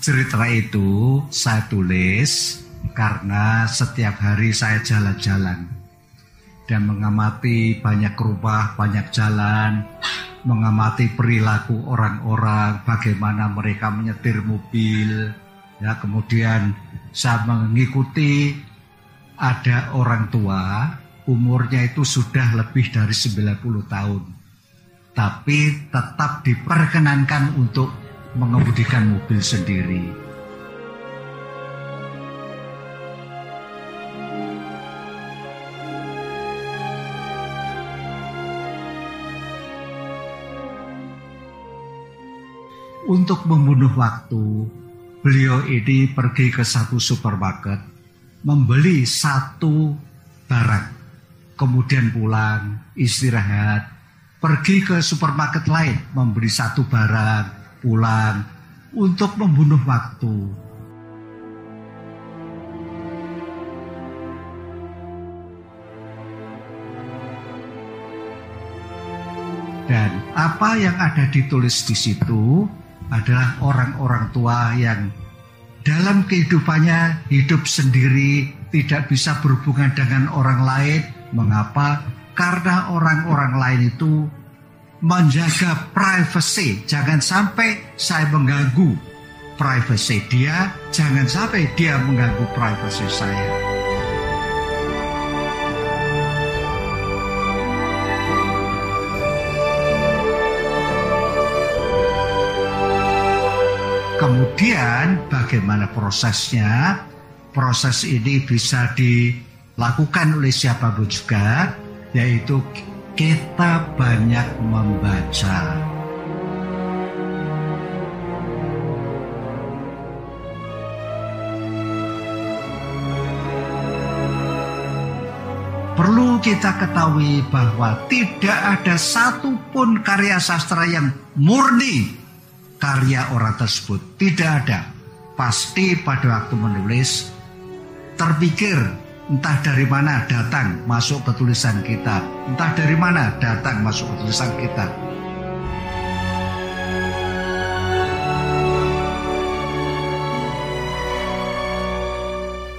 Cerita itu saya tulis karena setiap hari saya jalan-jalan dan mengamati banyak rumah, banyak jalan, mengamati perilaku orang-orang, bagaimana mereka menyetir mobil, ya kemudian saya mengikuti ada orang tua umurnya itu sudah lebih dari 90 tahun tapi tetap diperkenankan untuk mengemudikan mobil sendiri. Untuk membunuh waktu, beliau ini pergi ke satu supermarket, membeli satu barang, kemudian pulang, istirahat, pergi ke supermarket lain, membeli satu barang, pulang, untuk membunuh waktu. Dan apa yang ada ditulis di situ adalah orang-orang tua yang dalam kehidupannya hidup sendiri, tidak bisa berhubungan dengan orang lain. Mengapa? Karena orang-orang lain itu menjaga privasi. Jangan sampai saya mengganggu privasi dia, jangan sampai dia mengganggu privasi saya. Kemudian bagaimana prosesnya? Proses ini bisa dilakukan oleh siapa pun juga, yaitu kita banyak membaca. Perlu kita ketahui bahwa tidak ada satupun karya sastra yang murni karya orang tersebut. Tidak ada. Pasti pada waktu menulis terpikir entah dari mana datang masuk ke tulisan kita, entah dari mana datang masuk ke tulisan kita.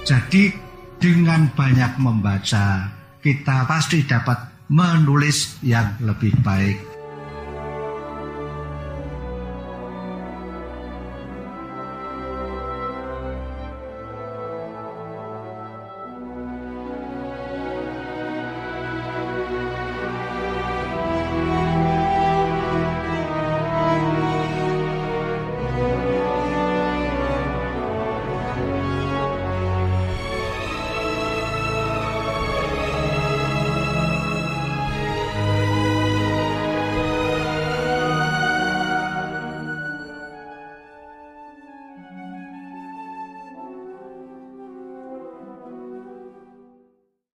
Jadi dengan banyak membaca, kita pasti dapat menulis yang lebih baik